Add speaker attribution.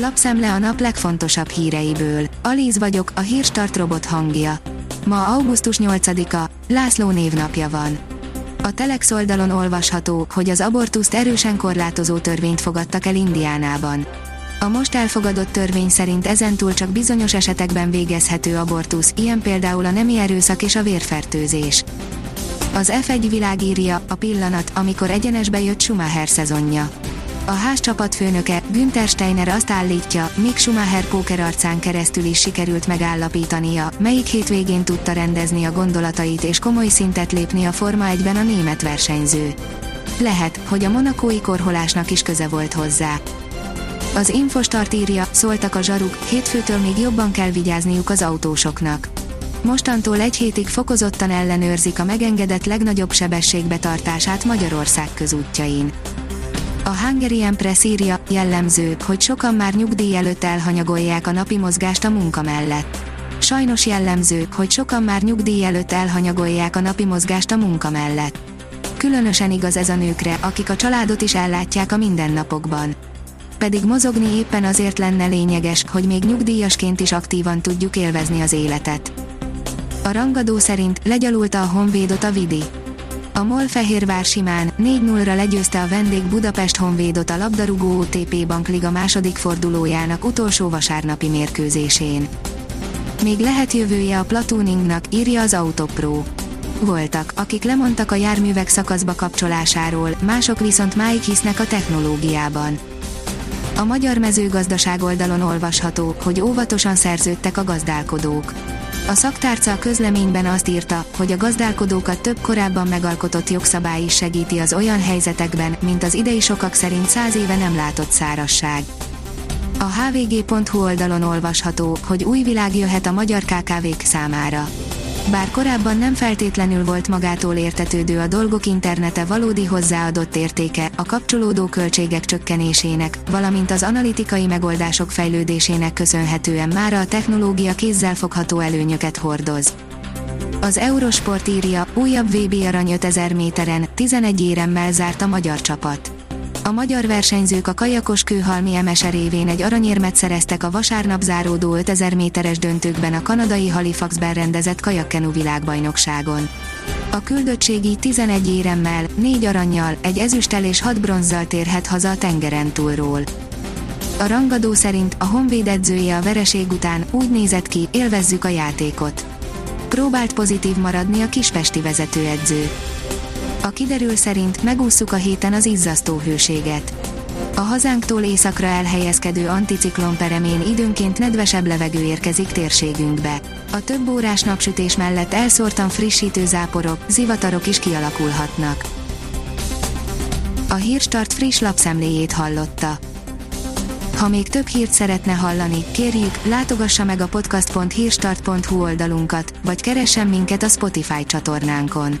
Speaker 1: Lapszemle a nap legfontosabb híreiből. Alíz vagyok, a hírstart robot hangja. Ma augusztus 8-a, László névnapja van. A Telex oldalon olvasható, hogy az abortuszt erősen korlátozó törvényt fogadtak el Indiánában. A most elfogadott törvény szerint ezentúl csak bizonyos esetekben végezhető abortusz, ilyen például a nemi erőszak és a vérfertőzés. Az F1 világírja, a pillanat, amikor egyenesbe jött Schumacher szezonja. A ház csapatfőnöke, Günther Steiner azt állítja, Mick Schumacher póker arcán keresztül is sikerült megállapítania, melyik hétvégén tudta rendezni a gondolatait és komoly szintet lépni a Forma 1-ben a német versenyző. Lehet, hogy a monakói korholásnak is köze volt hozzá. Az Infostart írja, szóltak a zsaruk, hétfőtől még jobban kell vigyázniuk az autósoknak. Mostantól egy hétig fokozottan ellenőrzik a megengedett legnagyobb sebességbetartását Magyarország közútjain. A Hungarian Press írja, jellemző, hogy sokan már nyugdíj előtt elhanyagolják a napi mozgást a munka mellett. Sajnos jellemző, hogy sokan már nyugdíj előtt elhanyagolják a napi mozgást a munka mellett. Különösen igaz ez a nőkre, akik a családot is ellátják a mindennapokban. Pedig mozogni éppen azért lenne lényeges, hogy még nyugdíjasként is aktívan tudjuk élvezni az életet. A rangadó szerint legyalulta a Honvédot a Vidi. A MOL Fehérvár simán 4-0-ra legyőzte a vendég Budapest Honvédot a labdarúgó OTP Bankliga második fordulójának utolsó vasárnapi mérkőzésén. Még lehet jövője a platuningnak, írja az Autopro. Voltak, akik lemondtak a járművek szakaszba kapcsolásáról, mások viszont máig hisznek a technológiában. A magyar mezőgazdaság oldalon olvasható, hogy óvatosan szerződtek a gazdálkodók a szaktárca a közleményben azt írta, hogy a gazdálkodókat több korábban megalkotott jogszabály is segíti az olyan helyzetekben, mint az idei sokak szerint száz éve nem látott szárasság. A hvg.hu oldalon olvasható, hogy új világ jöhet a magyar KKV-k számára. Bár korábban nem feltétlenül volt magától értetődő a dolgok internete valódi hozzáadott értéke, a kapcsolódó költségek csökkenésének, valamint az analitikai megoldások fejlődésének köszönhetően mára a technológia kézzelfogható előnyöket hordoz. Az Eurosport írja, újabb VB arany 5000 méteren, 11 éremmel zárt a magyar csapat. A magyar versenyzők a kajakos kőhalmi MSR révén egy aranyérmet szereztek a vasárnap záródó 5000 méteres döntőkben a kanadai Halifaxben rendezett kajakkenu világbajnokságon. A küldöttségi 11 éremmel, 4 aranyjal, egy ezüsttel és 6 bronzzal térhet haza a tengeren túlról. A rangadó szerint a Honvéd edzője a vereség után úgy nézett ki, élvezzük a játékot. Próbált pozitív maradni a kispesti vezetőedző. A kiderül szerint megússzuk a héten az izzasztó hőséget. A hazánktól északra elhelyezkedő anticiklon peremén időnként nedvesebb levegő érkezik térségünkbe. A több órás napsütés mellett elszórtan frissítő záporok, zivatarok is kialakulhatnak. A Hírstart friss lapszemléjét hallotta. Ha még több hírt szeretne hallani, kérjük, látogassa meg a podcast.hírstart.hu oldalunkat, vagy keressen minket a Spotify csatornánkon